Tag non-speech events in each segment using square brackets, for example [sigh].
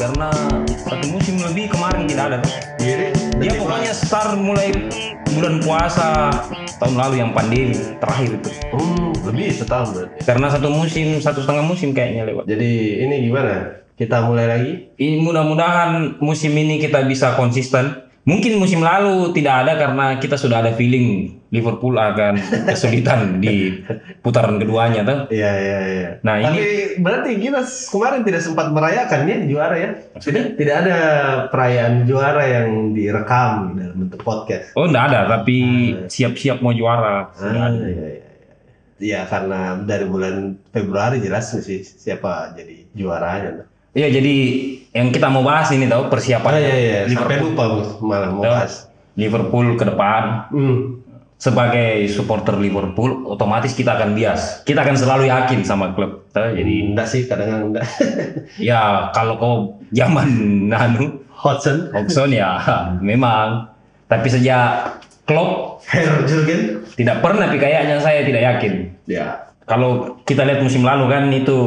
karena satu musim lebih kemarin tidak ada. tuh. Jadi Dia pokoknya start mulai bulan puasa tahun lalu yang pandemi terakhir itu. Hmm, lebih setahun berarti. Karena satu musim, satu setengah musim kayaknya lewat. Jadi ini gimana? Kita mulai lagi? Ini mudah-mudahan musim ini kita bisa konsisten. Mungkin musim lalu tidak ada karena kita sudah ada feeling Liverpool akan kesulitan [laughs] di putaran keduanya tuh. Iya iya iya. Nah, ini Tapi berarti kita kemarin tidak sempat merayakan ya juara ya? Maksudnya? Tidak ada perayaan juara yang direkam dalam bentuk podcast. oh enggak ada tapi siap-siap mau juara. Ah, iya, iya, iya. Iya karena dari bulan Februari jelas sih siapa jadi juaranya. Iya jadi yang kita mau bahas ini tahu persiapan Ah, iya iya. Sampai Liverpool. lupa Bos, malah mau bahas. Liverpool ke depan Hmm. sebagai supporter Liverpool otomatis kita akan bias. Kita akan selalu yakin sama klub. Tahu, Jadi enggak sih kadang-kadang enggak. [laughs] ya kalau kau zaman [laughs] anu Hodgson, Hodgson ya [laughs] memang tapi sejak Klopp Herr Jurgen. tidak pernah tapi kayaknya saya tidak yakin. Ya. Kalau kita lihat musim lalu kan itu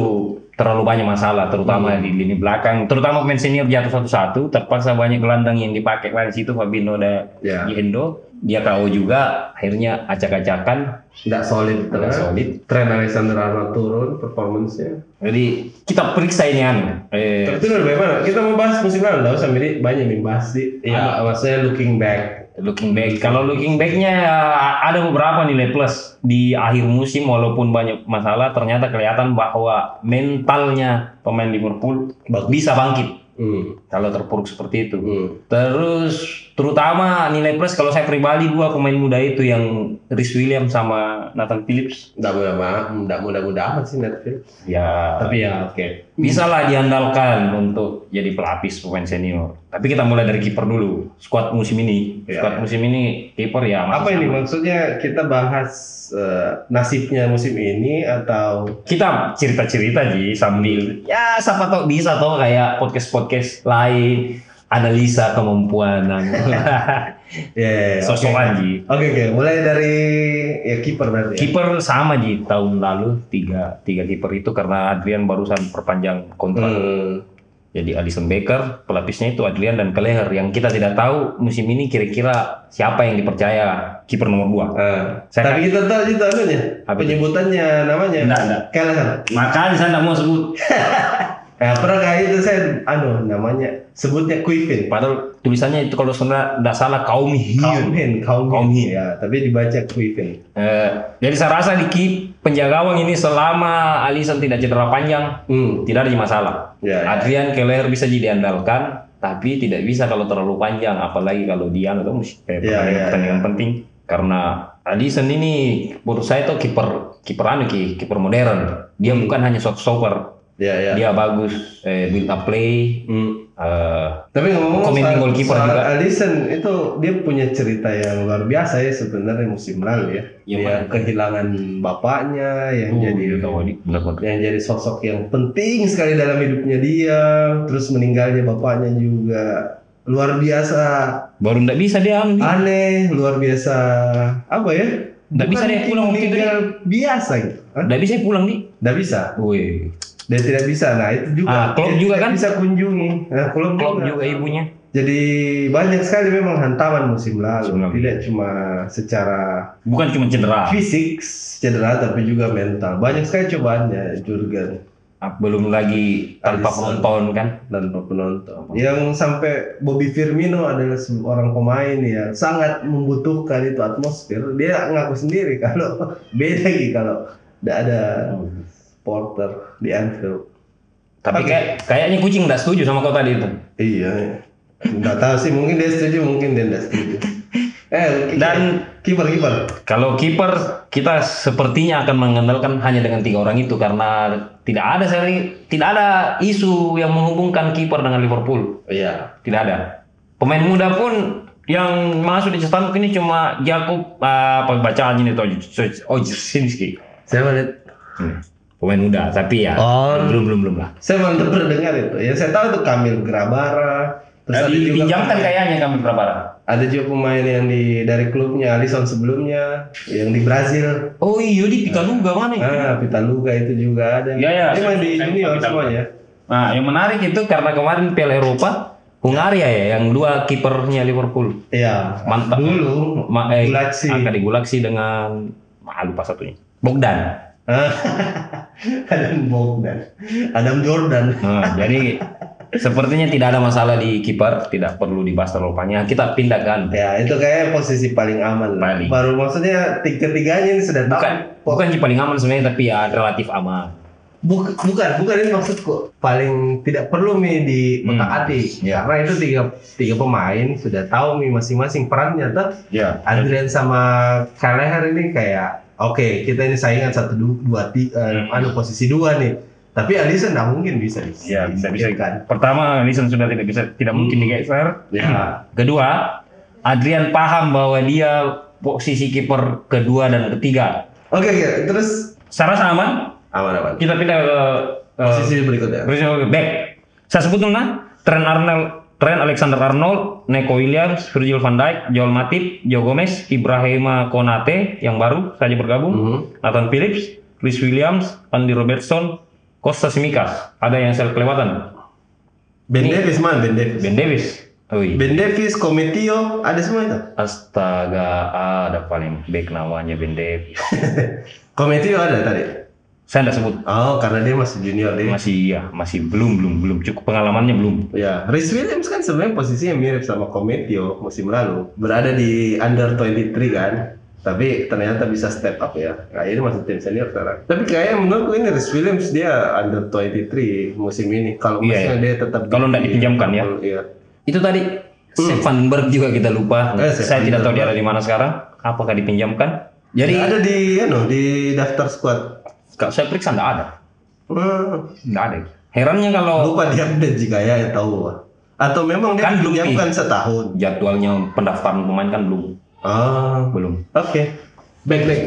terlalu banyak masalah terutama di lini belakang terutama pemain senior jatuh satu-satu terpaksa banyak gelandang yang dipakai kan situ Fabinho dan Ya. Endo dia KO juga akhirnya acak-acakan Enggak solid tidak solid Trent Alexander Arnold turun performance-nya. jadi kita periksa ini anu eh, Tapi itu lebih mana? Kita mau bahas musim lalu, Miri. banyak yang bahas. Iya. Apa, maksudnya looking back. Looking back kalau looking backnya ada beberapa nilai plus di akhir musim walaupun banyak masalah ternyata kelihatan bahwa mentalnya pemain Liverpool Bagus. bisa bangkit Hmm. kalau terpuruk seperti itu Hmm. Terus terutama nilai plus kalau saya pribadi dua pemain muda itu yang Rhys Williams sama Nathan Phillips Enggak mudah enggak mudah-mudah amat sih Netflix. ya Tapi ya oke. bisa lah diandalkan untuk jadi pelapis pemain senior. Tapi kita mulai dari kiper dulu. Squad musim ini, Ya, squad ya. musim ini kiper ya masih Apa ini sama. maksudnya kita bahas eh, nasibnya musim ini atau Kita cerita-cerita Ji sambil ya siapa tahu bisa tahu kayak podcast-podcast lain analisa kemampuan [laughs] ya, oke. sosokan Ji. Oke oke, mulai dari ya kiper berarti. ya? Kiper sama di tahun lalu tiga tiga kiper itu karena Adrian barusan perpanjang kontrak. Hmm. Jadi Alisson Becker, pelapisnya itu Adrian dan Keleher yang kita tidak tahu musim ini kira-kira siapa yang dipercaya kiper nomor dua. Ah. Saya- Tapi kita tahu itu anunya, penyebutannya namanya. Enggak, enggak. Kelleher. Makanya saya tidak mau sebut. [laughs] Eh, pernah kayak itu saya anu namanya sebutnya Quivin. Padahal tulisannya itu kalau sebenarnya tidak salah kaum Hyun. Kaumhin, Kaumhin. Kaumhin. Ya, tapi dibaca Quivin. Eh, jadi saya rasa di ki- penjaga gawang ini selama Alisson tidak cedera panjang Hmm. tidak ada masalah. Ya, ya. Adrian Keleher bisa jadi diandalkan, tapi tidak bisa kalau terlalu panjang, apalagi kalau dia atau Ya, pertandingan, ya, pertandingan penting. Karena Alisson ini menurut saya itu kiper kiper anu ki, kiper modern. Dia bukan hanya shot stopper, Ya, ya. dia bagus eh, build up play. Hmm. eh, Tapi ngomong Commenting goalkeeper juga. Alisson itu dia punya cerita yang luar biasa ya sebenarnya musim lalu ya. Yang dia mana? kehilangan bapaknya yang uh, jadi tahu, di- benar-benar. yang jadi sosok yang penting sekali dalam hidupnya dia. Terus meninggalnya bapaknya juga luar biasa Baru tidak bisa dia Di. aneh, luar biasa apa ya? Nggak bisa dia pulang waktu itu, biasa gitu. Nggak bisa pulang di. Nggak bisa. Wih, Dia tidak bisa. Nah itu juga. Ah, Dia juga kan? Bisa kunjungi. Nah, Klopp, klub juga ibunya. Jadi banyak sekali memang hantaman musim lalu. Lalu. Tidak cuma secara Bukan cuma cedera. fisik cedera tapi juga mental. Banyak sekali cobaannya Jurgen Ah, Belum lagi tanpa Alisson. penonton kan. tanpa penonton. Yang sampai Bobby Firmino adalah seorang pemain yang sangat membutuhkan itu atmosfer. Dia ngaku sendiri kalau [laughs] beda gitu kalau tidak ada supporter di Anfield. Tapi kayak kayaknya kucing nggak setuju sama kau tadi itu. Iya. Nggak tahu sih mungkin dia setuju mungkin dia tidak setuju. Eh Dan- kiper kiper. Kalau kiper kita sepertinya akan mengandalkan hanya dengan tiga orang itu karena tidak ada seri, tidak ada isu yang menghubungkan kiper dengan Liverpool. Iya. Tidak ada. Pemain muda pun yang masuk di Cestanuk ini cuma Jakub apa bacaan ini tuh Ojesinski. Saya melihat Hmm. Pemain muda, tapi ya Oh. belum belum belum lah. Saya mantap dengar itu. Yang saya tahu itu Kamil Grabara. Terus ada juga Dipinjamkan pemain- kayaknya kami berapa? Ada juga pemain yang di dari klubnya Alisson sebelumnya, yang di Brazil. Oh iya di Pitaluga mana itu? Ah, Pitaluga itu juga ada. Iya, iya. Dia main di junior semuanya. Nah, yang menarik itu karena kemarin Piala Eropa Hungaria ya yang dua kipernya Liverpool. Iya. Mantap. Dulu Ma eh, Gulaksi. Angka di Gulaksi dengan ah, lupa satunya. Bogdan. [laughs] Adam Bogdan. Adam Jordan. Nah, jadi sepertinya tidak ada masalah di kiper, tidak perlu dibahas terlalu panjang. Kita pindahkan. Ya, itu kayak posisi paling aman. Paling. Baru maksudnya tiga-tiganya ini sudah tahu. Bukan bukan paling aman sebenarnya tapi ya relatif aman. Buk- bukan, bukan ini maksudku. Paling tidak perlu mi di Hmm. otak atik. Ya. Karena itu tiga tiga pemain sudah tahu mi masing-masing perannya. Tuh Ya. Adrian sama Kaleher ini kayak oke kita ini saingan satu du- dua tiga Hmm. anu posisi dua nih. Tapi Alisson nggak mungkin bisa di Ya, bisa bisa. kan. Pertama, Alisson sudah tidak bisa tidak mungkin digeser. Ya. Kedua, Adrian paham bahwa dia posisi kiper kedua dan ketiga. Oke oke terus Secara sama, aman aman. kita pindah ke, ke Posisi berikutnya. posisi back. Saya sebut nah, Trent Arnold, Trent Alexander Arnold, Neko Williams, Virgil van Dijk, Joel Matip, Joe Gomez, Ibrahima Konate yang baru saja bergabung, Mhm. Nathan Phillips, Chris Williams, Andy Robertson, Costa Simikas. Ada yang saya kelewatan. Ben Davis mana Ben Davis? Ben Davis. Oh iya. Ben Davis, Kometio, ada semua itu. Astaga, ada paling back namanya Ben Davis. [laughs] Kometio ada tadi. Saya tidak sebut. Oh, karena dia masih junior dia. Masih ya, masih belum belum belum cukup pengalamannya belum. Ya, Rhys Williams kan sebenarnya posisinya mirip sama Kometio musim lalu. Berada di under 23 kan. Tapi ternyata bisa step up ya. Nah, ini masih tim senior sekarang. Tapi kayaknya menurutku ini Rhys Williams dia under 23 musim ini. Kalau Iya, misalnya dia tetap Kalau nggak dipinjamkan ya. Iya. Itu tadi Sepp Vandenberg juga kita lupa. Eh, Saya tidak tahu dia ada di mana sekarang. Apakah dipinjamkan? Jadi Nggak ada di anu di daftar squad. Kalau saya periksa nggak ada, nggak ada. Herannya kalau lupa dia update jika ya ya tahu. Atau memang dia Kan belum dipinjamkan setahun. jadwalnya pendaftaran pemain kan belum Ah, belum. oke. Back back.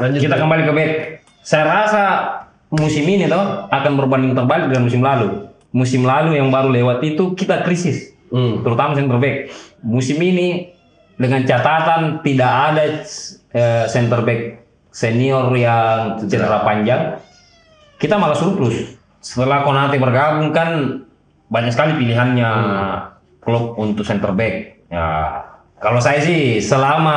Lanjut. Kita kembali ke back. Saya rasa musim ini toh akan berbanding terbalik dengan musim lalu. Musim lalu yang baru lewat itu kita krisis, Hmm. terutama center back. Musim ini dengan catatan tidak ada eh, center back senior yang cedera panjang, kita malah surplus. Setelah Konate bergabung kan banyak sekali pilihannya klub untuk center back. Ya, kalau saya sih selama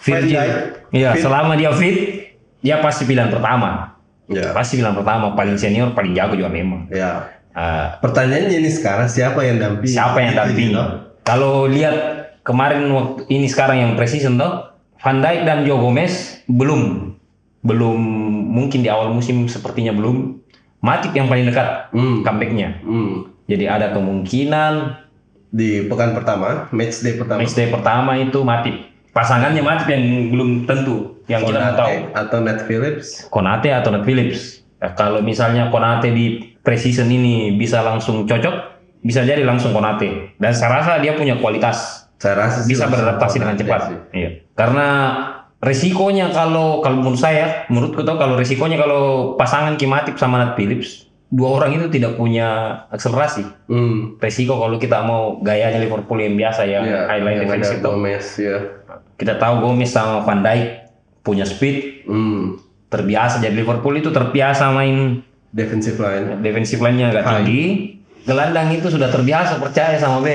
Virgil, fit. selama dia fit, dia pasti pilihan pertama. Ya. Pasti pilihan pertama, paling senior, paling jago juga memang. Ya. Eh, Pertanyaannya ini sekarang siapa yang dampingi? siapa yang Gitu, dampingi? gitu. Kalau lihat kemarin waktu ini sekarang yang precision tuh, Van Dijk dan Joe Gomez belum belum mungkin di awal musim sepertinya belum. Matip yang paling dekat Hmm. comebacknya. Hmm. Jadi ada kemungkinan Di pekan pertama, match day pertama. matchday pertama itu Matip. Pasangannya Matip yang belum tentu, yang kita belum tahu. Konate atau Nat Phillips. Konate atau Nat Phillips. Ya, kalau misalnya Konate di precision ini bisa langsung cocok, bisa jadi langsung Konate. Dan saya rasa dia punya kualitas Saya rasa bisa beradaptasi dengan Konate cepat. sih. Iya. Karena resikonya kalau kalau menurut saya, menurutku tuh kalau resikonya kalau pasangan Kimatip sama Nat Phillips, dua orang itu tidak punya akselerasi. Hmm. Resiko kalau kita mau gayanya Liverpool yang biasa Ya, highlight yang ada defensif tuh. Gomez ya. Kita tahu Gomez sama Van Dijk punya speed, Hmm. terbiasa jadi Liverpool itu terbiasa main Defensive line. defensif lainnya agak High. tinggi. Gelandang itu sudah terbiasa percaya sama B.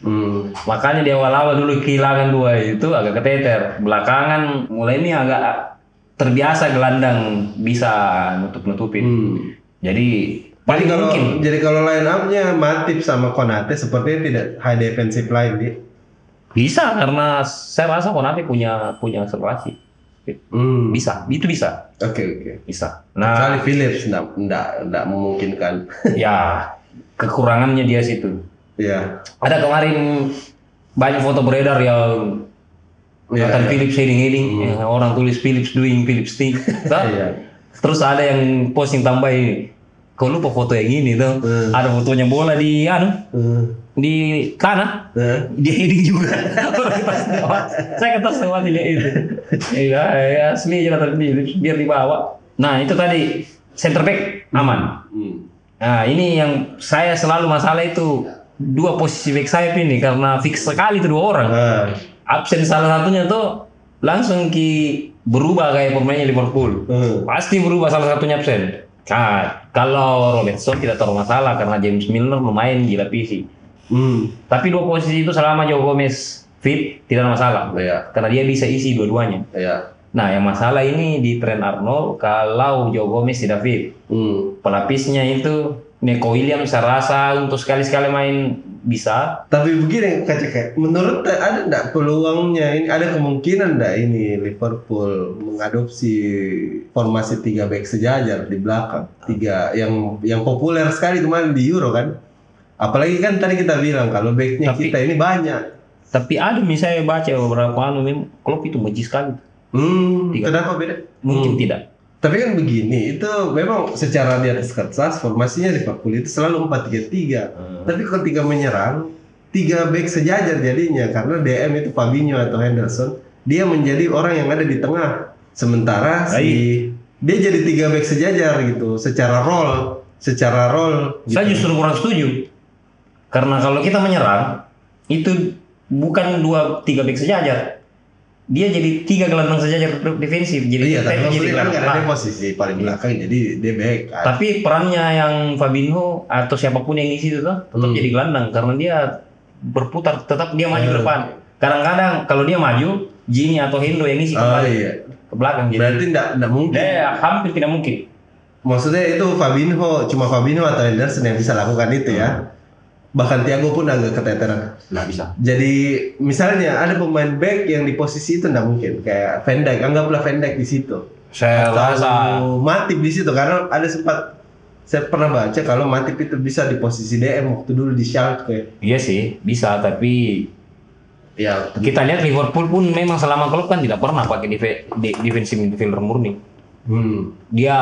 Hmm. Makanya di awal-awal dulu kehilangan dua itu agak keteter. Belakangan mulai ini agak terbiasa gelandang bisa nutup-nutupin. Hmm. Jadi Jadi paling kalau mungkin jadi kalau line up-nya Matip sama Konate sepertinya tidak high defensive line dia. bisa karena saya rasa Konate punya punya akselerasi. Hmm. Bisa, itu bisa, Oke oke. bisa. Kecuali Nah, Phillips enggak enggak enggak memungkinkan. ya kekurangannya dia situ. Iya. Ada kemarin banyak foto beredar yang Iya, Nathan iya. Phillips heading heading, ya, orang tulis Phillips doing Phillips thing. [laughs] Tah? Iya. Terus ada yang posting tambah ini, kau lupa foto yang ini tuh. Hmm. Ada fotonya bola di anu Hmm. di tanah, Nah. dia heading juga. [laughs] Saya kata semua lihat itu. Iya, ya, asli aja Nathan Phillips biar dibawa. Nah itu tadi center back aman. Hmm. Nah ini yang saya selalu masalah itu dua posisi back sayap ini karena fix sekali itu dua orang. Nah. absen salah satunya tuh langsung ki berubah kayak pemainnya Liverpool. Hmm. Pasti berubah salah satunya absen. Nah, Kalau Robertson tidak terlalu masalah karena James Milner lumayan dilapisi. Hmm. Tapi dua posisi itu selama Joe Gomez fit tidak ada masalah. Iya. Karena dia bisa isi dua-duanya. Iya. Nah, yang masalah ini di Trent Arnold kalau Joe Gomez tidak fit. Hmm. Pelapisnya itu Neko Williams saya rasa untuk sekali-sekali main bisa. Tapi begini kacek, menurut te- ada enggak peluangnya ini ada kemungkinan enggak ini Liverpool mengadopsi formasi tiga back sejajar di belakang tiga yang yang populer sekali kemarin di Euro kan? Apalagi kan tadi kita bilang kalau backnya Tapi- kita ini banyak. Tapi ada misalnya baca beberapa anu memang Klopp itu benci sekali. Hmm, Tiga. kenapa beda? Mungkin Hmm. tidak. Tapi kan begini, itu memang secara di atas kertas formasinya Liverpool itu selalu 4-3-3. Tapi ketika menyerang, tiga back sejajar jadinya karena DM itu Fabinho atau Henderson, dia menjadi orang yang ada di tengah. Sementara si dia jadi tiga back sejajar gitu, secara role, secara role. Gitu. Saya justru kurang setuju. Karena kalau kita menyerang itu bukan dua tiga back sejajar. Dia jadi tiga gelandang sejajar defensif. Jadi Iya, tapi jadi kan karena dia posisi paling belakang, jadi dia back. Tapi perannya yang Fabinho atau siapa pun yang isi itu tuh tetap Hmm. jadi gelandang karena dia berputar tetap dia maju ke Hmm. depan. Kadang-kadang kalau dia maju, Gini atau Hendo yang isi Oh kembali iya, ke belakang. Jadi berarti enggak, enggak mungkin. dia hampir tidak mungkin. Maksudnya itu Fabinho, cuma Fabinho atau Henderson yang bisa lakukan itu ya. Bahkan Thiago pun agak keteteran. Nggak bisa. Jadi misalnya ada pemain back yang di posisi itu nggak mungkin kayak Van Dijk, anggaplah Van Dijk di situ. Saya rasa Matip di situ karena ada sempat saya pernah baca kalau Matip itu bisa di posisi DM waktu dulu di Schalke. iya sih bisa tapi Ya, kita lihat Liverpool pun memang selama klub kan tidak pernah pakai def- de- defensive midfielder murni. hmm. Dia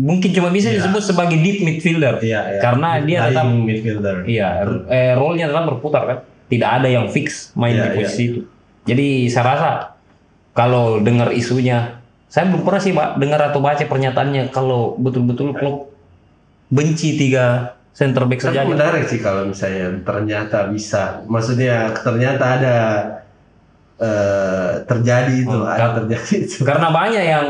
mungkin cuma bisa disebut sebagai deep midfielder Iya, iya. karena dia tetap midfielder. iya eh, role-nya tetap berputar kan. Tidak ada yang fix main Iya, di posisi itu. Jadi saya rasa kalau dengar isunya saya belum pernah sih Pak dengar atau baca pernyataannya kalau betul-betul klub benci tiga center back saja. menarik sih kalau misalnya ternyata bisa, maksudnya ternyata ada eh, terjadi itu, Hmm, ada terjadi itu. Karena banyak yang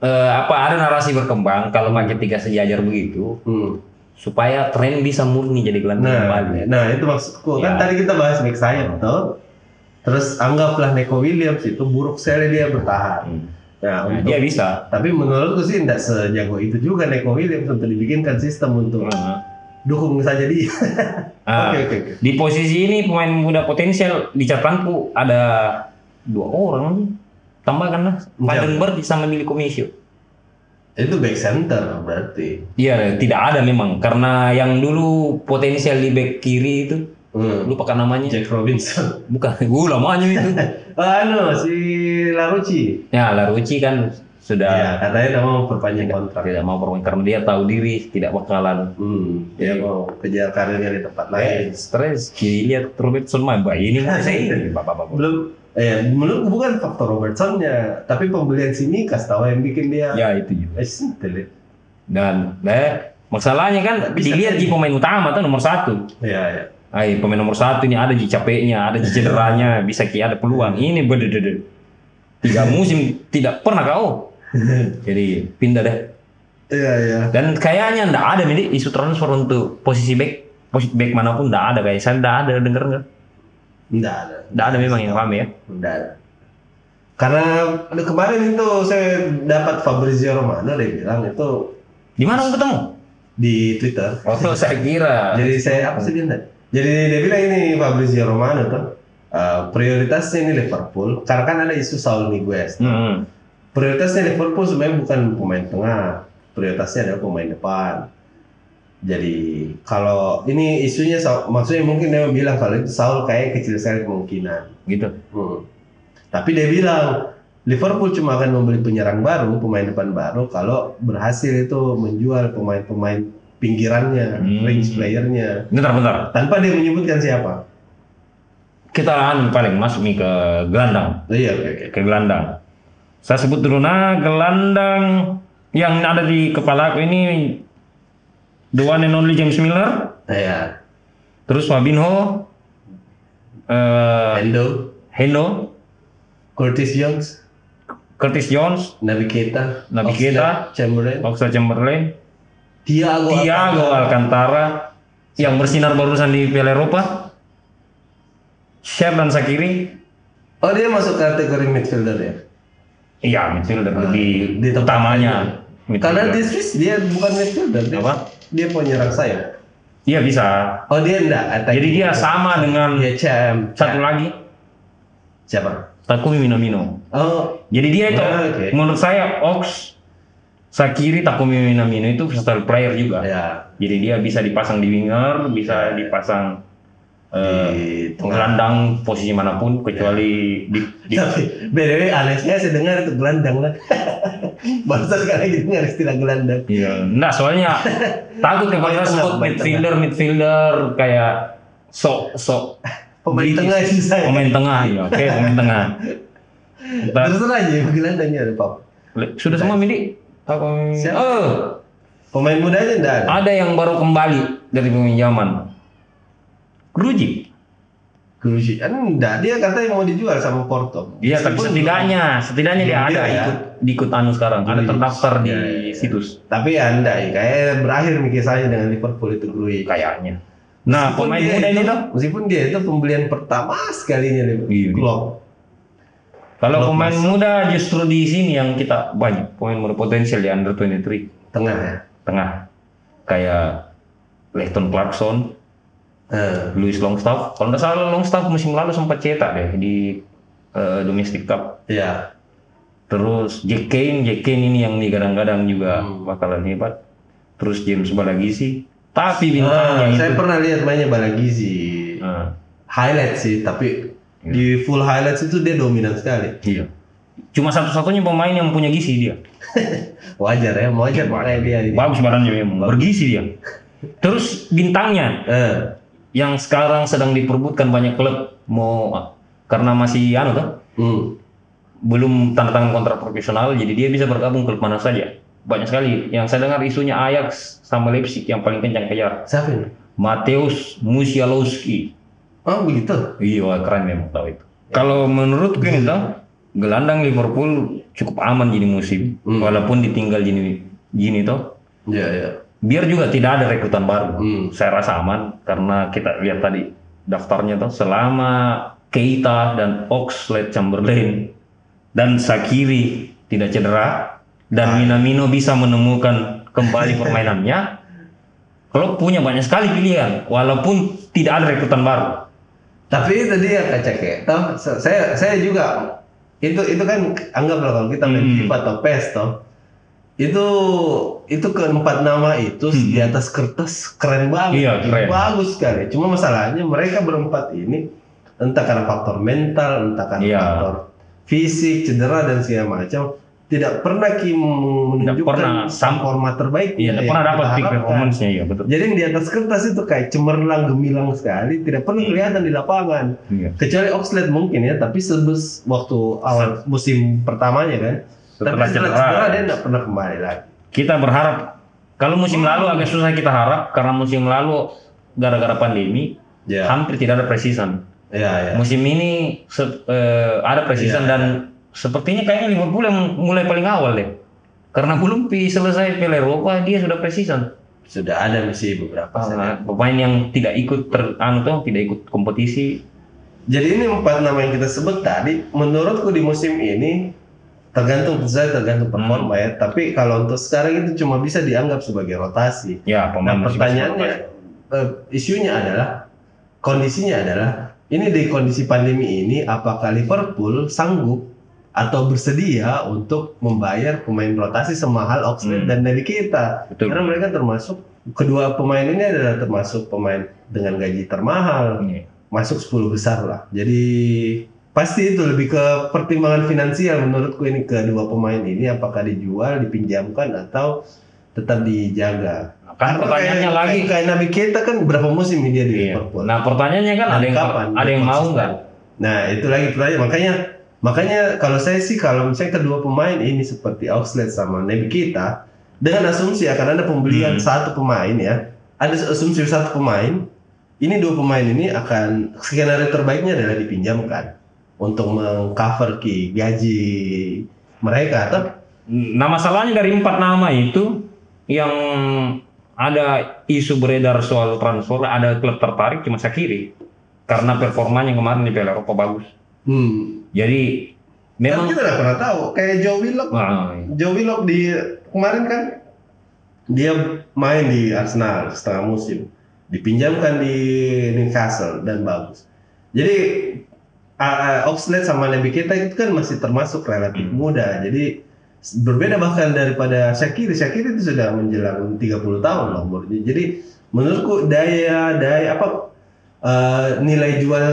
eh, apa ada narasi berkembang kalau pakai tiga sejajar begitu Hmm. supaya tren bisa murni jadi gelandang Nah, kembali. nah itu maksudku kan Ya. tadi kita bahas back sayap tuh. Terus anggaplah Neko Williams itu buruk sekali dia bertahan. Hmm. Nah, Nah, untuk- dia bisa. tapi menurutku sih tidak sejago itu juga Neko Williams untuk dibikinkan sistem untuk Hmm. dukung saja dia. Ah, [laughs] Oke oke oke. Di posisi ini pemain muda potensial di catatanku ada dua orang. Tambahkan lah. Vandenberg sama Miliko Mesio. Itu back center berarti. Iya, tidak ada memang karena yang dulu potensial di back kiri itu Hmm. lupa kan namanya. Jack Robinson. Bukan, gue [laughs] lamanya itu. [laughs] anu si Larucci. ya, Larucci kan sudah Ya, katanya dia mau perpanjang kontrak. tidak mau bermain karena dia tahu diri tidak bakalan Hmm, dia mau kejar karirnya di tempat Eh, lain. stres Kiri lihat Robertson main ini [laughs] bapak bapak Belum eh menurutku bukan faktor Robertsonnya, tapi pembelian si Mikas tahu yang bikin dia ya itu juga. Eh dan eh masalahnya kan Bisa dilihat di pemain utama tuh nomor satu. Iya, iya. Ay, pemain nomor satu ini ada di capeknya ada di cederanya [laughs] bisa ki ada peluang. Ini bededede tiga [laughs] musim tidak pernah kau jadi pindah deh. Iya, iya. dan kayaknya ndak ada nih isu transfer untuk posisi back posisi back mana pun ndak ada kayak saya ndak ada denger nggak Enggak ada. ndak ada memang yang rame ya Enggak ada. Karena aduh, kemarin itu saya dapat Fabrizio Romano dia bilang itu di mana kamu ketemu di Twitter. oh [laughs] saya kira Jadi saya apa sih dia? Jadi dia bilang ini Fabrizio Romano tuh eh, prioritasnya ini Liverpool karena kan ada isu Saul Niguez. Hmm. Prioritasnya Liverpool sebenarnya bukan pemain tengah, prioritasnya adalah pemain depan. Jadi kalau ini isunya maksudnya mungkin dia bilang kalau itu Saul kayak kecil sekali kemungkinan. gitu Hmm. Tapi dia bilang Liverpool cuma akan membeli penyerang baru, pemain depan baru kalau berhasil itu menjual pemain-pemain pinggirannya, Hmm. range playernya, bentar bentar tanpa dia menyebutkan siapa. kita anu paling masuk nih ke gelandang Oh, iya, oke, oke. ke gelandang saya sebut dulu nah gelandang yang ada di kepala aku ini the one and only James Miller Nah, ya, terus Fabinho eh Endo, Hendo Curtis Jones, Curtis Jones Naby Keita, Naby Keita. Chamberlain, Oxlade Chamberlain Thiago Thiago Alcantara yang bersinar barusan di Piala Eropa. Share dan Sakiri, Oh dia masuk kategori midfielder ya? iya midfielder lebih di utamanya. Karena midfielder. di Swiss dia bukan midfielder, dia, Apa? Dia penyerang sayap. Iya bisa. Oh dia enggak. Jadi dia sama dengan dia champ. satu lagi Siapa? Takumi Minamino. Oh, Jadi dia itu Ah, oke. menurut saya Ox Sakiri Takumi Minamino itu versatile player juga. ya Jadi dia bisa dipasang di winger, bisa dipasang eh, di tengah. gelandang posisi mana pun kecuali di, di Tapi BDW anehnya saya dengar itu gelandang lah. [laughs] [laughs] Barusan sekali dengar istilah gelandang. Iya, enggak soalnya [laughs] takut ya kalau sebut midfielder midfielder kayak sok sok Pemain tengah sih saya. Pemain tengah, ya oke pemain tengah. Terus aja gelandangnya ada Pak. Sudah semua Midi? Siapa? Oh, Pemain mudanya enggak ada. ada yang baru kembali dari peminjaman. Gruji. Gruji. Kan enggak, dia katanya mau dijual sama Porto. Iya, tapi setidaknya, setidaknya dia Iya, ada ya. ikut diikut anu sekarang, ada Grujic. terdaftar di Iya, iya, iya. situs Tapi ya enggak, ya. kayak berakhir nih kisahnya dengan Liverpool itu Gruji. kayaknya. Nah, Meskipun pemain dia muda ini tuh Meskipun dia itu pembelian pertama sekalinya Iya, Liverpool. iya. Klopp. Kalau Klub pemain masuk. muda justru di sini yang kita banyak pemain muda potensial di under 23 Tengah ya. tengah kayak Leighton Clarkson, Eh, Louis Longstaff. Kalau nggak salah Longstaff musim lalu sempat cetak deh di eh, Domestic Cup. Iya. Terus Jack Kane, Jack Kane ini yang digadang-gadang juga Hmm. bakalan hebat. Terus James Balagisi. Tapi Ah, bintangnya itu saya pernah lihat mainnya Balagizi. Ah, Highlight sih, tapi Iya. di full highlights itu dia dominan sekali. iya. Cuma satu-satunya pemain yang punya gizi dia. [laughs] Wajar ya, wajar makanya dia ini. Bagus badannya memang, bergizi dia. [laughs] Terus bintangnya Eh, yang sekarang sedang diperbutkan banyak klub mau karena masih anu tuh hmm. belum tanda tangan kontrak profesional jadi dia bisa bergabung klub mana saja banyak sekali yang saya dengar isunya Ajax sama Leipzig yang paling kencang kejar Siapa ini? Mateus Musialowski Oh begitu. iya keren memang tahu itu kalau menurutku ini tuh gelandang Liverpool cukup aman jadi musim Hmm. walaupun ditinggal gini gini tuh Iya, iya. Biar juga tidak ada rekrutan baru Hmm. saya rasa aman karena kita lihat tadi daftarnya tuh selama Keita dan Oxlade Chamberlain dan Sakiri tidak cedera dan Minamino bisa menemukan kembali permainannya [laughs] klub punya banyak sekali pilihan walaupun tidak ada rekrutan baru Tapi itu dia kacak ya. Toh, saya saya juga itu itu kan anggaplah kalau kita main Hmm. FIFA atau PES toh. Itu itu keempat nama itu Hmm. di atas kertas keren banget. Iya, keren. Bagus sekali. Cuma masalahnya mereka berempat ini entah karena faktor mental, entah karena Iya. faktor fisik, cedera dan segala macam tidak pernah Kim menunjukkan pernah sam- format terbaik. iya tidak pernah dapat peak performance-nya iya betul Jadi yang di atas kertas itu kayak cemerlang gemilang sekali, tidak pernah kelihatan di lapangan. Iya. Kecuali Oxlade mungkin ya, tapi sebes waktu awal musim pertamanya kan. Setelah tapi setelah cedera. dia tidak pernah kembali lagi. kita berharap kalau musim lalu agak susah kita harap karena musim lalu gara-gara pandemi Ya, hampir tidak ada precision ya, ya. musim ini se- eh, ada precision Iya, dan sepertinya kayaknya Liverpool yang mulai paling awal deh karena belum selesai Piala Eropa dia sudah precision Sudah ada misi beberapa. Nah, pemain yang tidak ikut ter, anu tuh tidak ikut kompetisi Jadi ini empat nama yang kita sebut tadi, menurutku di musim ini tergantung saja tergantung performa Hmm. ya. Tapi kalau untuk sekarang itu cuma bisa dianggap sebagai rotasi. ya pemain Nah pertanyaannya, eh, isunya adalah, kondisinya adalah, ini di kondisi pandemi ini, apakah Liverpool sanggup atau bersedia untuk membayar pemain rotasi semahal Oxlade Hmm. dan dari kita? Betul. Karena mereka termasuk kedua pemain ini adalah termasuk pemain dengan gaji termahal, Iya. masuk 10 besar lah. Jadi pasti itu lebih ke pertimbangan finansial menurutku ini kedua pemain ini apakah dijual, dipinjamkan atau tetap dijaga. kan Karena pertanyaannya kayak, lagi kayak, kayak Nabi Keita kan berapa musim dia di Iya. Liverpool. nah pertanyaannya kan ada yang Kapan ada yang mau nggak Nah itu lagi pertanyaan. Makanya makanya kalau saya sih kalau misalnya kedua pemain ini seperti Oxlade sama Nabi Keita dengan asumsi akan ada pembelian Hmm. satu pemain ya, ada asumsi satu pemain. Ini dua pemain ini akan skenario terbaiknya adalah dipinjamkan untuk mengcover ki gaji mereka. Atau Nah masalahnya dari empat nama itu yang ada isu beredar soal transfer, ada klub tertarik cuma Sakiri karena performanya kemarin di Piala Eropa bagus. Hmm. Jadi Memang kita nggak pernah tahu. Kayak Joe Willock. Wah, Joe Willock di kemarin kan dia main di Arsenal setengah musim, dipinjamkan di Newcastle dan bagus. Jadi uh, uh, Oxlade sama Naby Keita itu kan masih termasuk relatif Hmm. muda. Jadi berbeda bahkan daripada Shakiri. Shakiri itu sudah menjelang 30 tahun loh umurnya. Jadi menurutku daya daya apa uh, nilai jual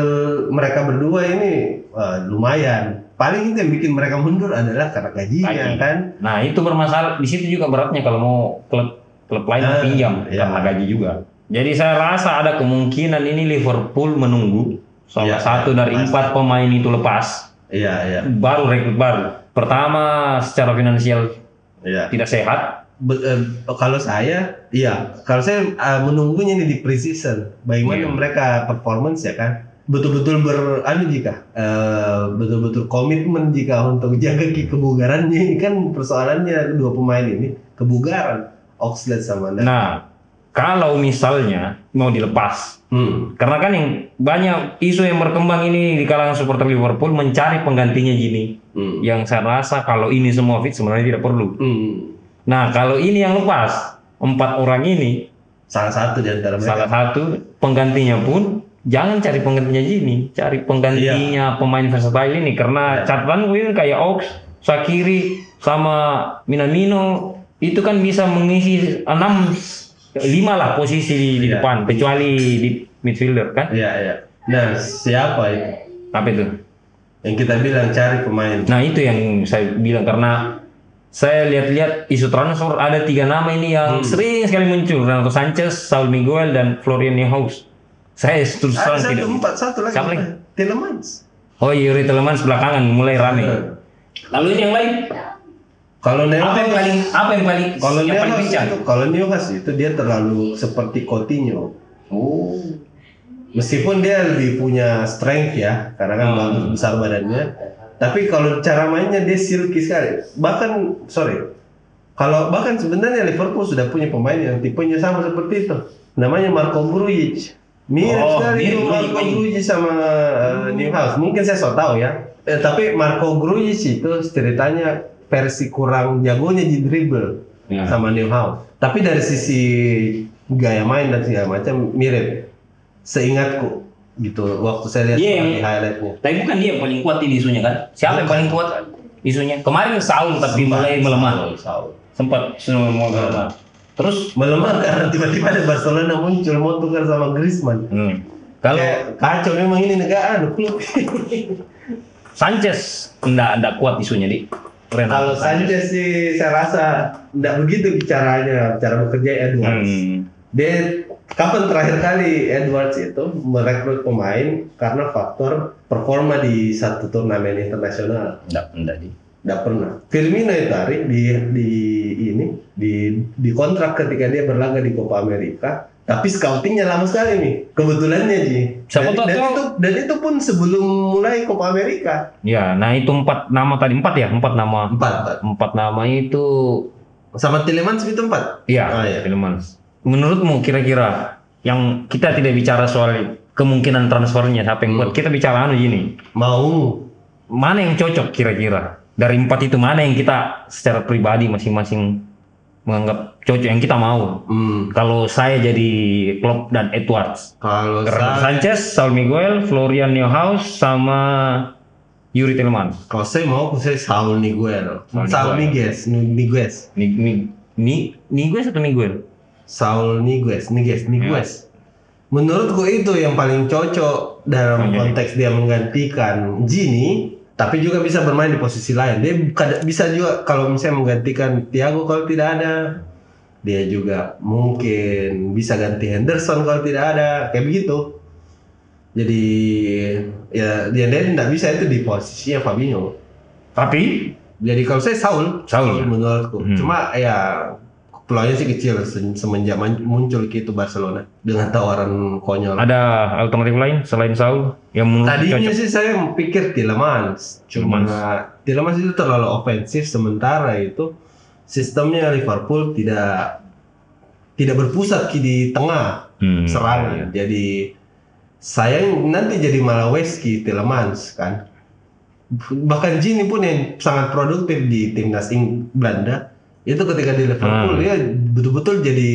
mereka berdua ini uh, lumayan. Paling itu yang bikin mereka mundur adalah karena gajinya Gaji. kan. Nah itu bermasalah di situ juga beratnya kalau mau klub klub lain Ah, pinjam iya. karena gaji juga. Jadi saya rasa ada kemungkinan ini Liverpool menunggu salah Iya, satu iya, dari pasti. empat pemain itu lepas Iya iya baru rekrut baru. Pertama secara finansial iya. tidak sehat. Be- eh, kalau saya, iya. Kalau saya eh, menunggunya ini di preseason, bagaimana Iya. mereka performance ya kan, betul-betul ber, anu jika, eh, betul-betul komitmen jika untuk [laughs] jaga ke kebugarannya ini kan persoalannya dua pemain ini kebugaran, Oxlade sama. Nah kalau misalnya mau dilepas Hmm. karena kan yang banyak isu yang berkembang ini di kalangan supporter Liverpool mencari penggantinya Gini Hmm. yang saya rasa kalau ini semua fit sebenarnya tidak perlu. Hmm. Nah kalau ini yang lepas empat orang ini Salah satu di antara mereka. salah satu penggantinya pun jangan cari penggantinya Gini, cari penggantinya pemain versatile ini karena Iya. catatan gue kayak Ox, Sakiri sama Minamino itu kan bisa mengisi enam lima lah posisi di, di Iya. depan kecuali di midfielder kan Iya iya. Nah siapa itu? apa itu Yang kita bilang cari pemain. nah itu yang saya bilang karena saya lihat-lihat isu transfer ada tiga nama ini yang Hmm. sering sekali muncul Renato Sanchez, Saul Miguel dan Florian Neuhaus saya terus terang Ada satu tidak empat satu lagi. Siapa lagi? Tielemans. oh Yuri Telemans belakangan mulai rame lalu ini yang lain Kalau apa yang paling apa yang paling Kalau yang paling itu, kalau itu dia terlalu seperti Coutinho. oh Meskipun dia lebih punya strength ya, karena kan Hmm. besar badannya. Tapi kalau cara mainnya dia silky sekali. Bahkan sorry, kalau bahkan sebenarnya Liverpool sudah punya pemain yang tipenya sama seperti itu. Namanya Marco Grujic. Mirip Oh, sekali mirip Marco. Grujic sama uh, Neuhaus. Mungkin saya so tahu ya. Eh, tapi Marco Grujic itu ceritanya versi kurang jagonya di dribble Ya. sama Neuhaus. Tapi dari sisi gaya main dan segala macam mirip. Seingatku gitu waktu saya lihat yang- di highlightnya. tapi bukan dia yang paling kuat ini isunya kan siapa yang paling kuat isunya kemarin Saul tapi mulai melemah Saul, sempat semua melemah terus Melemah karena tiba-tiba ada Barcelona muncul mau tukar sama Griezmann. hmm, kalau kacau memang ini negara klub. [laughs] Sanchez enggak enggak kuat isunya di Renato Kalau Sanchez sih saya rasa tidak begitu caranya cara bekerja Edwards. Hmm. Dia kapan terakhir kali Edwards itu merekrut pemain karena faktor performa di satu turnamen internasional? Enggak, enggak di. Tidak pernah. Firmino itu hari di di ini di di kontrak ketika dia berlaga di Copa America. Tapi scoutingnya lama sekali nih. Kebetulannya Ji. Siapa dan, dan itu dan itu pun sebelum mulai Copa America. Ya, nah itu empat nama tadi empat ya, empat nama. Empat, empat. Empat nama itu Sama Tielemans itu empat. Iya, Ah, iya. Tielemans. Menurutmu kira-kira yang kita tidak bicara soal kemungkinan transfernya siapa yang Hmm. buat, kita bicara anu gini. Mau. Mana yang cocok kira-kira? Dari empat itu mana yang kita secara pribadi masing-masing menganggap cocok yang kita mau? Hmm. Kalau saya jadi Klopp dan Edwards, Kalau saya, Sanchez, Saul Miguel, Florian Neuhaus, sama Yuri Tielemans. kalau saya mau saya Saul Niguel. Saul. Ni, ni, ni, Niguez atau Miguel? Saul Niguez, Niguez, Niguez. Menurutku itu yang paling cocok dalam Oke. konteks dia menggantikan Gini, tapi juga bisa bermain di posisi lain. Dia bisa juga kalau misalnya menggantikan Thiago kalau tidak ada, dia juga mungkin bisa ganti Henderson kalau tidak ada, kayak begitu. Jadi ya dia dia tidak bisa itu di posisinya Fabinho. Tapi Jadi kalau saya Saul, Saul, ya? menurutku. Hmm. Cuma ya peluangnya sih kecil se- semenjak muncul gitu Barcelona dengan tawaran konyol. ada alternatif lain selain Saul yang menurut Tadinya cocok? sih saya pikir Tielemans, cuma Tielemans itu terlalu ofensif sementara itu sistemnya Liverpool tidak tidak berpusat di tengah Hmm. serangan. Jadi sayang nanti jadi malah Weski Telemans kan. Bahkan Gini pun yang sangat produktif di timnas Ing Belanda itu ketika di Liverpool Hmm. dia betul-betul jadi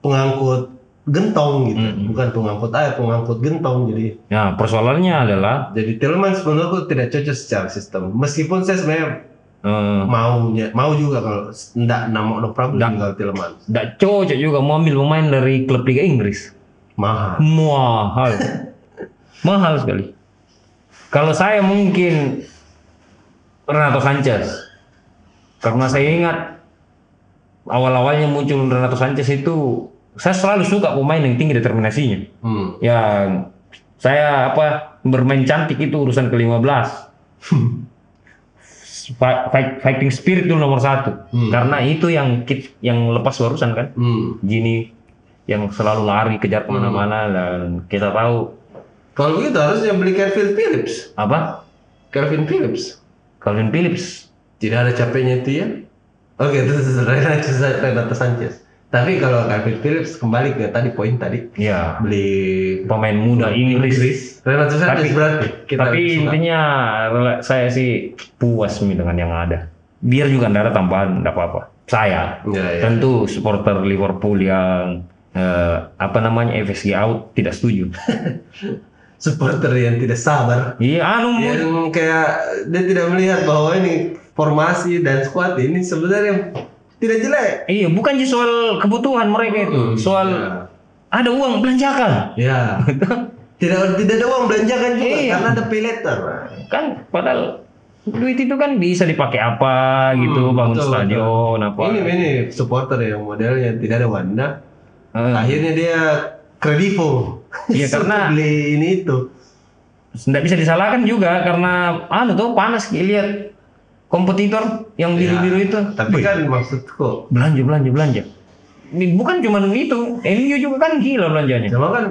pengangkut gentong gitu, Hmm. bukan pengangkut air, pengangkut gentong. Jadi Nah, persoalannya adalah jadi Telemans menurutku tidak cocok secara sistem. Meskipun saya sebenarnya eh, maunya mau juga kalau enggak nama no problem Nggak. tinggal Telemans. nggak cocok juga mau ambil pemain dari klub Liga Inggris. Mahal. Mahal. [laughs] Mahal sekali. Kalau saya mungkin Renato Sanchez. Karena saya ingat awal-awalnya muncul Renato Sanchez itu saya selalu suka pemain yang tinggi determinasinya. Hmm. Ya saya apa bermain cantik itu urusan ke-15. [laughs] Fi- fight- fighting spirit itu nomor satu. Hmm. Karena itu yang kit- yang lepas barusan kan. Hmm. Gini yang selalu lari kejar ke mana-mana dan kita tahu Kalau begitu harusnya beli Calvin Phillips. apa Calvin Phillips. Calvin Phillips Tidak ada capeknya itu ya. Oke, itu Renato, Renato Sanchez. Tapi kalau Calvin Phillips kembali ke tadi poin tadi. Ya beli pemain muda Inggris. Renato Sanchez Tapi- berarti kita tapi intinya saya sih puas nih dengan yang ada. Biar juga ada tambahan nggak apa-apa. Saya. Ya, ya. tentu supporter Liverpool yang eh, apa namanya FSG out tidak setuju. [laughs] Supporter yang tidak sabar. Iya anu. Yang kayak dia tidak melihat bahwa ini formasi dan squad ini sebenarnya tidak jelek. iya bukan sih soal kebutuhan mereka itu soal ya. ada uang belanjakan Ya. [laughs] tidak tidak ada uang belanjakan juga Iya. karena ada pay letter. kan padahal duit itu kan bisa dipakai apa gitu Hmm, bangun betul, stadion apa Ini ini supporter yang modelnya tidak ada wanda. Eh, Akhirnya dia kredivo. Iya, [laughs] karena- beli ini itu. nggak bisa disalahkan juga karena anu tuh panas lihat kompetitor yang biru-biru itu Ya, Tapi kan maksudku, belanja belanja belanja Ini bukan cuma itu MU juga kan gila belanjanya cuma kan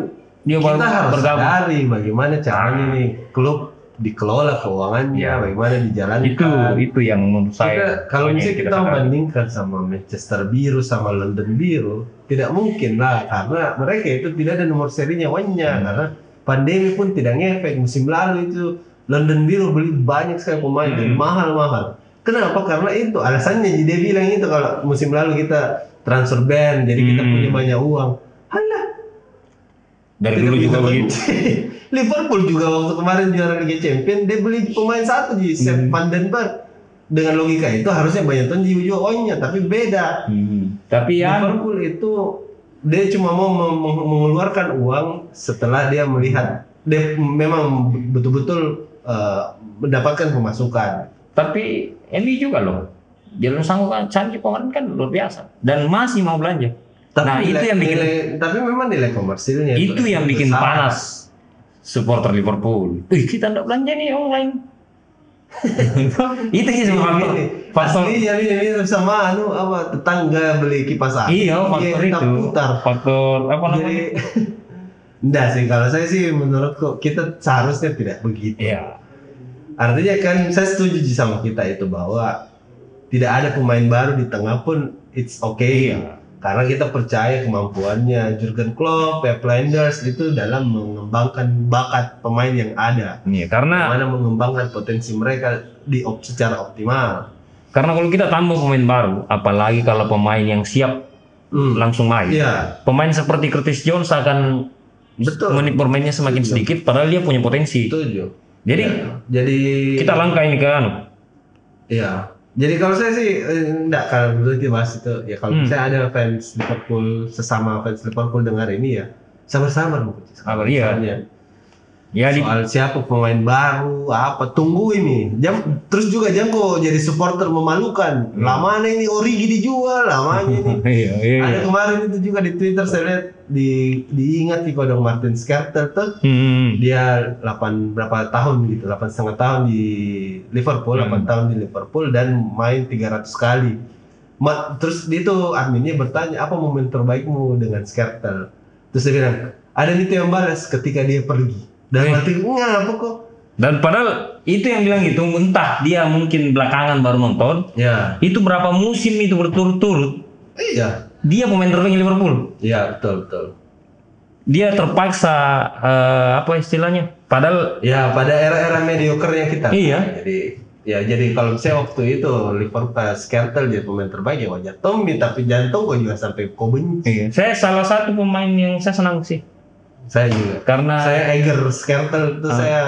Dia kita baru harus bergabung. sadari bagaimana caranya nih klub dikelola keuangannya, Ya. bagaimana dijalankan. itu itu yang menurut Kita, saya kalau misalnya kita tekan. bandingkan sama Manchester Biru sama London Biru, tidak mungkin lah karena mereka itu tidak ada nomor serinya wanya Hmm. karena pandemi pun tidak ngefek musim lalu itu London Biru beli banyak sekali pemain dan Hmm. mahal-mahal. Kenapa? Karena itu alasannya dia bilang itu kalau musim lalu kita transfer ban jadi kita Hmm. punya banyak uang. Halah, dari tidak dulu juga begitu. [laughs] Liverpool juga waktu kemarin juara Liga Champion dia beli pemain satu di Sepp Hmm. van den Berg. Dengan logika itu harusnya banyak tahun juga uangnya tapi beda. Hmm. tapi ya Liverpool itu dia cuma mau mengeluarkan uang setelah dia melihat dia memang betul-betul eh, mendapatkan pemasukan. tapi MU juga loh Jalan sanggup kan Sancho kemarin kan luar biasa dan masih mau belanja nah itu nilai- yang bikin nilai- tapi memang nilai komersilnya itu yang bikin besar. panas supporter Liverpool. Wih kita nggak belanja nih online. [laughs] itu sih Ini, faktor ini. Aslinya ini ini sama anu apa tetangga beli kipas angin. iya faktor dia itu putar. faktor apa Jadi namanya [laughs] enggak sih kalau saya sih menurutku kita seharusnya tidak begitu. iya Artinya kan saya setuju sama kita itu bahwa tidak ada pemain baru di tengah pun it's okay. Iya. Karena kita percaya kemampuannya Jurgen Klopp, Pep Linders itu dalam mengembangkan bakat pemain yang ada. iya karena Bagaimana mengembangkan potensi mereka di op- secara optimal. karena kalau kita tambah pemain baru apalagi kalau pemain yang siap Hmm. langsung main Iya, pemain seperti Curtis Jones akan betul. menit bermainnya semakin Setuju. sedikit padahal dia punya potensi Setuju. jadi Ya. jadi kita langkah ini ke anu Iya. Jadi kalau saya sih eh, enggak kalau kita bahas itu ya kalau Hmm. misalnya ada fans Liverpool sesama fans Liverpool dengar ini ya sabar-sabar Bu. Sabar, iya. Soalnya, ya di Soal siapa pemain baru apa tunggu ini. Jam terus juga jangan jadi supporter memalukan. Hmm. Lamanya ini Origi dijual, lamanya [laughs] ini. iya iya Ada kemarin itu juga di Twitter saya lihat di diingat di kodong Martin Skrtel tuh Hmm. dia 8 berapa tahun gitu 8 setengah tahun di Liverpool Hmm. 8 tahun di Liverpool dan main 300 kali Ma- terus dia tuh adminnya bertanya apa momen terbaikmu dengan Skrtel terus dia bilang ada nih yang balas ketika dia pergi dan Eh. mati ngapa kok Dan padahal itu yang bilang gitu, entah dia mungkin belakangan baru nonton, ya itu berapa musim itu berturut-turut. iya dia pemain terbaik Liverpool. Iya betul betul. Dia terpaksa eh, apa istilahnya? Padahal Ya pada era-era mediocre-nya kita. Iya. Jadi ya jadi kalau saya waktu itu Liverpool Skrtel jadi pemain terbaik ya wajar Tommy tapi jantung kok juga sampai kau benci. iya. saya salah satu pemain yang saya senang sih Saya juga. karena saya Eger Skrtel itu Ah. saya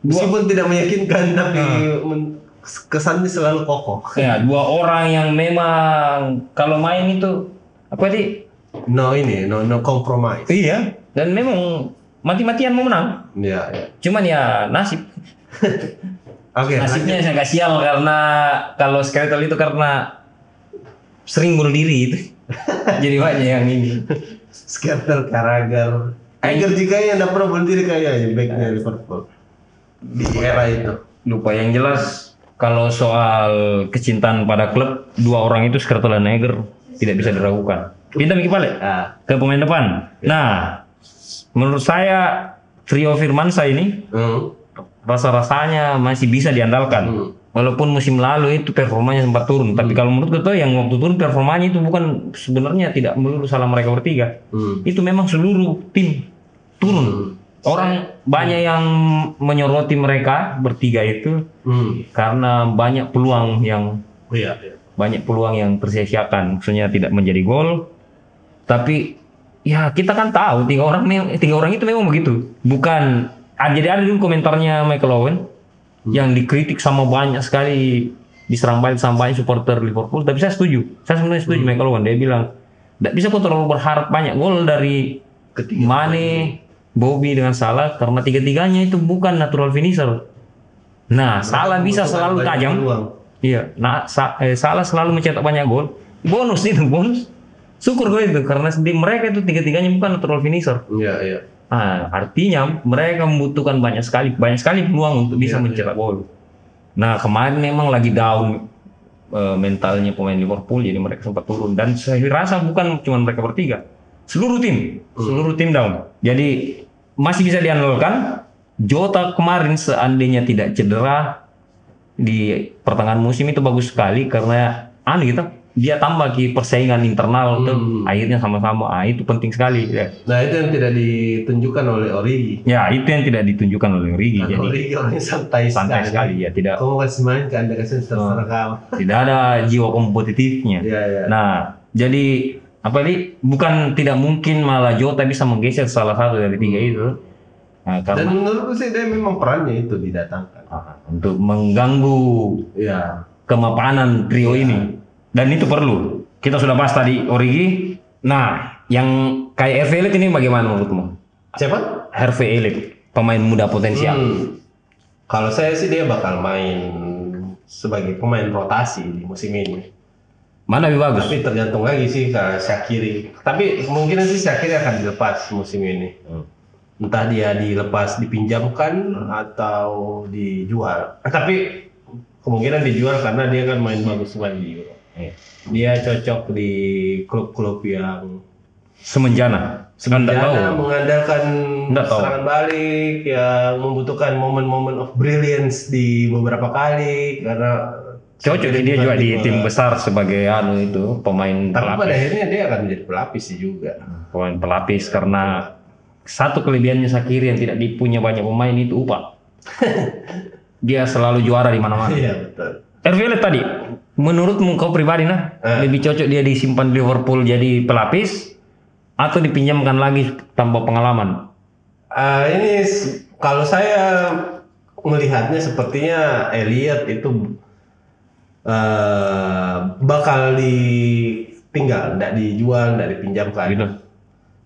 meskipun tidak meyakinkan tapi men- kesannya selalu kokoh. ya dua orang yang memang kalau main itu apa sih? No ini no no compromise. Iya. Dan memang mati-matian mau menang. Iya ya. Cuman ya nasib. [laughs] Oke. lanjut. Nasibnya saya agak sial karena kalau Skeletal itu karena sering bunuh diri itu. [laughs] Jadi banyak yang ini. Skrtel Karagar. Eger juga yang tidak pernah bunuh diri kayaknya backnya Liverpool di era itu. Lupa yang jelas kalau soal kecintaan pada klub dua orang itu Skeletal dan Neger tidak bisa diragukan. Pindah Miki balik Ah. ke pemain depan. Nah, menurut saya trio Firmansyah ini Hmm. rasa-rasanya masih bisa diandalkan. Hmm. Walaupun musim lalu itu performanya sempat turun, tapi kalau menurut gue yang waktu turun performanya itu bukan sebenarnya tidak melulu salah mereka bertiga. Hmm. Itu memang seluruh tim turun. Orang banyak yang menyoroti mereka bertiga itu Hmm. karena banyak peluang yang Iya. iya. banyak peluang yang tersia-siakan, maksudnya tidak menjadi gol. Tapi ya kita kan tahu tiga orang tiga orang itu memang begitu. Bukan ah, jadi ada dulu komentarnya Michael Owen yang dikritik sama banyak sekali diserang balik sama banyak supporter Liverpool. Tapi saya setuju, saya sebenarnya setuju Michael Owen. Dia bilang tidak bisa kok terlalu berharap banyak gol dari Ketiga Mane, Bobby dengan Salah karena tiga-tiganya itu bukan natural finisher. Nah, Salah bisa selalu tajam. Iya, nah sa- eh, salah selalu mencetak banyak gol. Bonus itu bonus. Syukur gue itu karena di mereka itu tiga-tiganya bukan natural finisher. Iya, iya. Ah, artinya mereka membutuhkan banyak sekali banyak sekali peluang untuk bisa Iya, mencetak gol. Nah kemarin memang lagi down eh, mentalnya pemain Liverpool jadi mereka sempat turun dan saya rasa bukan cuma mereka bertiga, seluruh tim, seluruh tim down. Jadi masih bisa diandalkan. Jota kemarin seandainya tidak cedera di pertengahan musim itu bagus sekali karena anu gitu dia tambah ki persaingan internal tuh Hmm. akhirnya sama-sama ah itu penting sekali ya. Nah itu yang tidak ditunjukkan oleh Origi. Ya, itu yang tidak ditunjukkan oleh Origi. Karena Jadi Origi orangnya santai, santai sekali ya, tidak Kamu kasih main ke anda kasih terserah kamu. tidak ada jiwa kompetitifnya. Iya iya. Nah, jadi apa ini bukan tidak mungkin malah Jota bisa menggeser salah satu dari tiga itu. Nah, Dan karena menurutku sih dia memang perannya itu didatangkan. ah, untuk mengganggu Iya. kemapanan trio ini. Dan itu perlu. Kita sudah bahas tadi Origi. Nah, yang kayak Hervé Elliott ini bagaimana menurutmu? Siapa? Hervé Elliott, pemain muda potensial. Hmm. Kalau saya sih dia bakal main sebagai pemain rotasi di musim ini. Mana lebih bagus? Tapi tergantung lagi sih ke Syakiri. Tapi kemungkinan sih Syakiri akan dilepas musim ini. Entah dia dilepas dipinjamkan atau dijual. Tapi kemungkinan dijual karena dia kan main bagus sekali di Euro. Iya. Dia cocok di klub-klub yang Semenjana. Anda tahu. Mengandalkan Nggak tahu. serangan balik yang membutuhkan momen-momen of brilliance di beberapa kali karena Cocok dia juga di tim besar sebagai anu itu pemain Tapi pada pelapis. akhirnya dia akan menjadi pelapis sih juga. Pemain pelapis karena satu kelebihannya Sakiri yang tidak dipunya banyak pemain itu upah. [laughs] dia selalu juara di mana-mana. Iya betul. Tadi, menurutmu kau pribadi nah Eh. lebih cocok dia disimpan di Liverpool jadi pelapis atau dipinjamkan lagi tanpa pengalaman? Ah, ini kalau saya melihatnya sepertinya Elliot itu eh, bakal ditinggal, tidak dijual, tidak dipinjamkan. Gitu.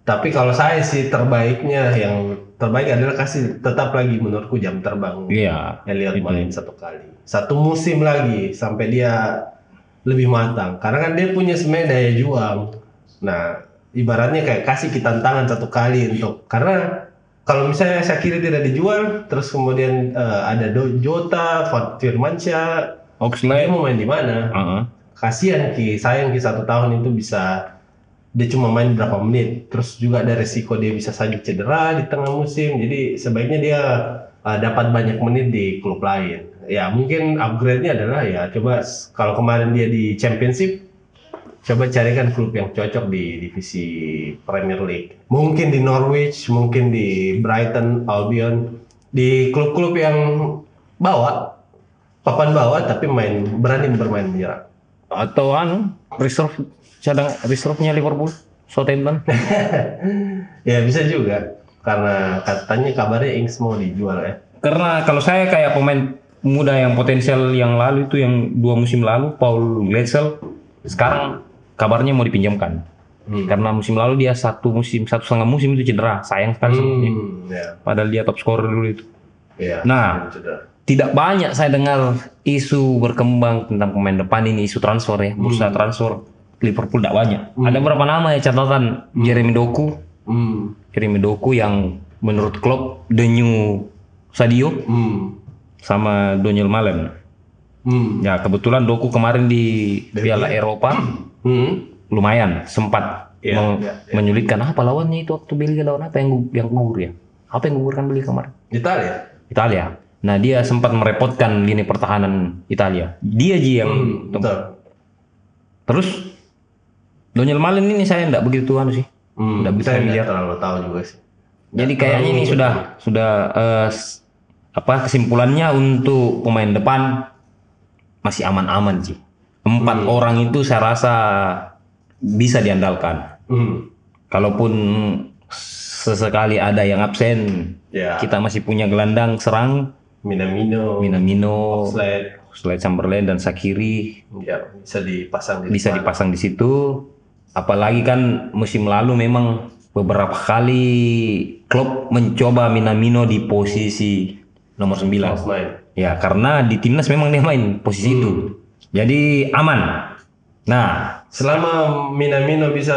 Tapi kalau saya sih terbaiknya yang terbaik adalah kasih tetap lagi menurutku jam terbang. Iya. Elliot itu. main satu kali, satu musim lagi sampai dia lebih matang. Karena kan dia punya sebenarnya daya juang. Nah, ibaratnya kayak kasih kita tantangan satu kali untuk karena kalau misalnya Shakiri tidak dijual, terus kemudian eh, ada Do- Jota, Firmansyah, dia Oxlade. mau main di mana? Heeh. Kasihan ki, sayang ki satu tahun itu bisa dia cuma main berapa menit, terus juga ada resiko dia bisa saja cedera di tengah musim, jadi sebaiknya dia uh, dapat banyak menit di klub lain. Ya mungkin upgrade-nya adalah ya coba kalau kemarin dia di Championship coba carikan klub yang cocok di divisi Premier League. Mungkin di Norwich, mungkin di Brighton, Albion, di klub-klub yang bawa papan bawah tapi main berani bermain menyerang. Atau anu reserve cadang reserve-nya Liverpool, Southampton. [laughs] ya bisa juga karena katanya kabarnya Ings mau dijual ya. Karena kalau saya kayak pemain muda yang potensial yang lalu itu yang dua musim lalu Paul Gletzel sekarang kabarnya mau dipinjamkan. Hmm. Karena musim lalu dia satu musim satu setengah musim itu cedera, sayang sekali sebenarnya. Hmm, ya. Padahal dia top scorer dulu itu. Ya. Nah. Tidak banyak saya dengar isu berkembang tentang pemain depan ini isu transfer ya, bursa transfer Liverpool tidak banyak. Ada berapa nama ya catatan Jeremy Doku, Hmm. Jeremy Doku yang menurut Klopp the new Sadio Hmm. sama Daniel Malen. Hmm. Ya kebetulan Doku kemarin di Piala Eropa Hmm. lumayan sempat Iya, meng- iya, menyulitkan apa lawannya itu waktu Belgia lawan apa yang yang gugur ya? Apa yang gugurkan Belgia kemarin? Italia. Italia. Nah dia sempat merepotkan lini pertahanan Italia. Dia Ji yang Hmm, betul. terus Daniel Malen ini saya tidak begitu anu sih. Hmm. Nggak bisa saya nggak lihat. terlalu tahu juga sih. Jadi kayaknya ini sudah sudah s- apa kesimpulannya untuk pemain depan masih aman-aman sih. Empat orang itu saya rasa bisa diandalkan. Hmm. Kalaupun sesekali ada yang absen, Ya. kita masih punya gelandang serang Minamino, Minamino, Sled, Slade Chamberlain dan Sakiri ya bisa dipasang di bisa depan. dipasang di situ. Apalagi kan musim lalu memang beberapa kali Klopp mencoba Minamino di posisi nomor 9. False nine. Ya, karena di timnas memang dia main posisi itu. Jadi aman. Nah, Selama Minamino bisa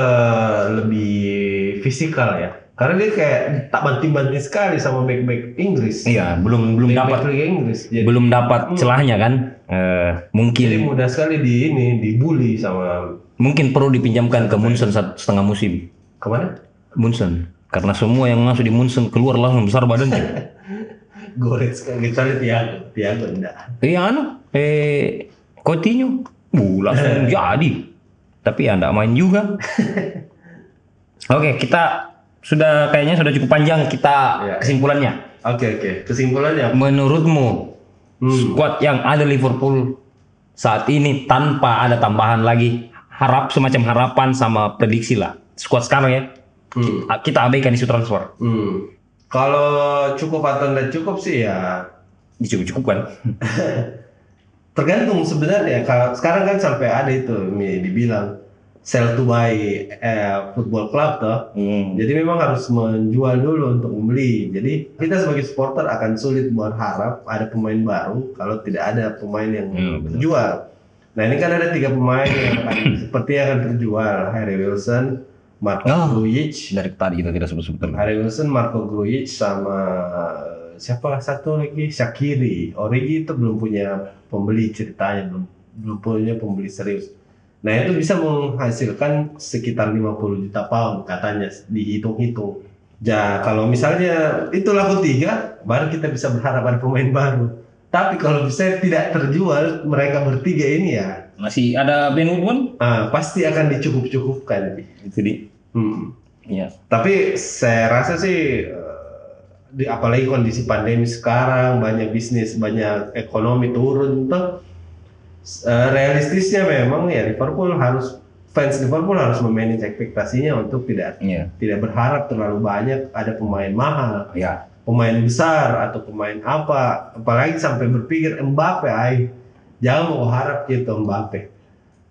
lebih fisikal ya. Karena dia kayak tak banting-banting sekali sama back-back Inggris. iya belum belum Back-back dapat Liga Inggris. Jadi, belum dapat celahnya kan. Eh, jadi mungkin mudah sekali di ini dibully sama mungkin perlu dipinjamkan ke Munson setengah musim. ke mana? Munson. Karena semua yang masuk di Munson keluar langsung besar badannya. [laughs] Goretzka kecuali Tiago. Tiago enggak. Iya anu, eh Coutinho, uh, langsung jadi. Tapi ya enggak main juga. [laughs] Oke, kita sudah kayaknya sudah cukup panjang kita Iya. kesimpulannya. Oke oke. Kesimpulannya Menurutmu Hmm. squad yang ada Liverpool saat ini tanpa ada tambahan lagi harap semacam harapan sama prediksi lah. Squad sekarang ya. Hmm. Kita abaikan isu transfer. Hmm. Kalau cukup atau tidak cukup sih ya Dicukup-cukupkan. [laughs] tergantung sebenarnya kalau sekarang kan sampai ada itu dibilang sell to buy eh, football club toh Hmm. jadi memang harus menjual dulu untuk membeli jadi kita sebagai supporter akan sulit berharap ada pemain baru kalau tidak ada pemain yang Hmm, benar. Nah ini kan ada tiga pemain yang akan [clears throat] seperti akan terjual Harry Wilson Marco Ah. Grujic Dari tadi kita tidak sebut-sebutkan. Harry Wilson, Marco Grujic sama eh, siapa satu lagi Shakiri. Origi itu belum punya pembeli ceritanya belum belum punya pembeli serius. Nah itu bisa menghasilkan sekitar 50 juta pound katanya dihitung-hitung. Ya kalau misalnya itu laku tiga, baru kita bisa berharap ada pemain baru. Tapi kalau misalnya tidak terjual mereka bertiga ini ya, Masih ada Ben Woodward? ah, pasti akan dicukup-cukupkan. Itu di. Hmm. Iya. Tapi saya rasa sih eh, di apalagi kondisi pandemi sekarang banyak bisnis banyak ekonomi turun tuh eh, realistisnya memang ya Liverpool harus fans Liverpool harus memanage ekspektasinya untuk tidak Iya. tidak berharap terlalu banyak ada pemain mahal Ya. Pemain besar atau pemain apa apalagi sampai berpikir Mbappe ay jangan mau harap gitu Mbappe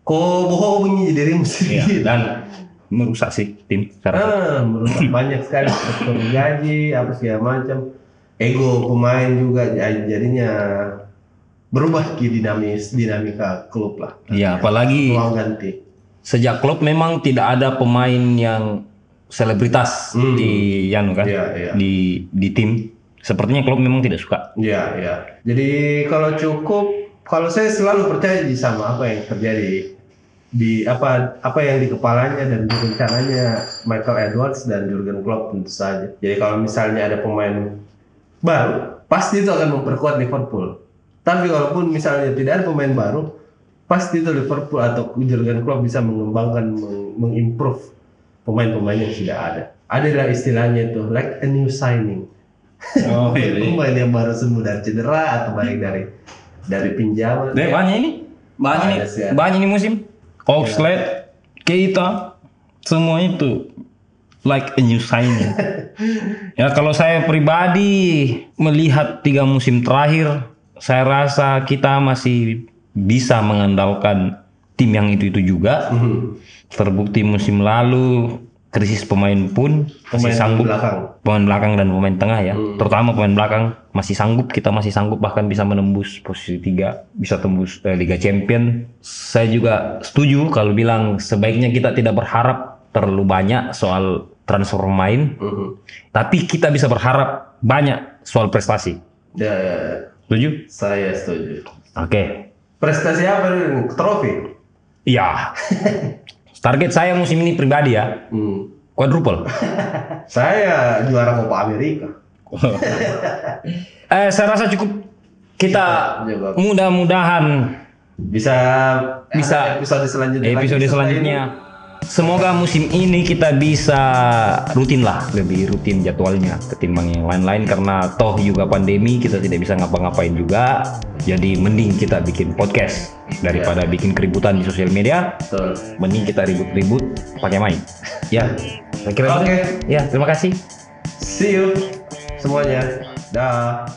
kok bohong dirimu Iya. sendiri Dan merusak sih tim. Secara Ah, merusak banyak sekali struktur gaji apa segala macam. Ego pemain juga jadinya berubah ki dinamis dinamika klub lah. Iya, apalagi Ruang ganti. sejak klub memang tidak ada pemain yang selebritas Hmm. di Yanu kan Iya, iya. di di tim. Sepertinya klub memang tidak suka. Iya, iya. Jadi kalau cukup kalau saya selalu percaya Ji, sama apa yang terjadi di apa apa yang di kepalanya dan di rencananya Michael Edwards dan Jurgen Klopp tentu saja. Jadi kalau misalnya ada pemain baru, pasti itu akan memperkuat Liverpool. Tapi kalaupun misalnya tidak ada pemain baru, pasti itu Liverpool atau Jurgen Klopp bisa mengembangkan, meng- mengimprove pemain-pemain yang sudah ada. Ada lah istilahnya itu like a new signing. Oh, pemain yang baru sembuh dari cedera atau baik dari dari pinjaman. Deh, banyak ini. Banyak ini. Sih. Banyak ini musim. Oxlade, Keita, semua itu like a new signing. [laughs] ya kalau saya pribadi melihat tiga musim terakhir, saya rasa kita masih bisa mengandalkan tim yang itu-itu juga. Mhm. Terbukti musim lalu krisis pemain pun masih Pemain sanggup belakang. pemain belakang dan pemain tengah ya terutama pemain belakang masih sanggup kita masih sanggup bahkan bisa menembus posisi tiga bisa tembus eh, Liga Champion saya juga setuju kalau bilang sebaiknya kita tidak berharap terlalu banyak soal transfer pemain Mhm. tapi kita bisa berharap banyak soal prestasi Ya, ya, ya. setuju saya setuju. oke Prestasi apa? Trofi. Iya target saya musim ini pribadi ya Hmm. quadruple [laughs] Saya juara Copa Amerika. [laughs] eh saya rasa cukup kita Coba. mudah-mudahan Bisa Bisa. episode selanjutnya. episode selanjutnya. Semoga musim ini kita bisa rutin lah, lebih rutin jadwalnya ketimbang yang lain-lain karena toh juga pandemi kita tidak bisa ngapa-ngapain juga. Jadi mending kita bikin podcast daripada bikin keributan di sosial media. Betul. Mending kita ribut-ribut pakai main. Ya, Oke. itu. Ya, terima kasih. See you semuanya. Dah.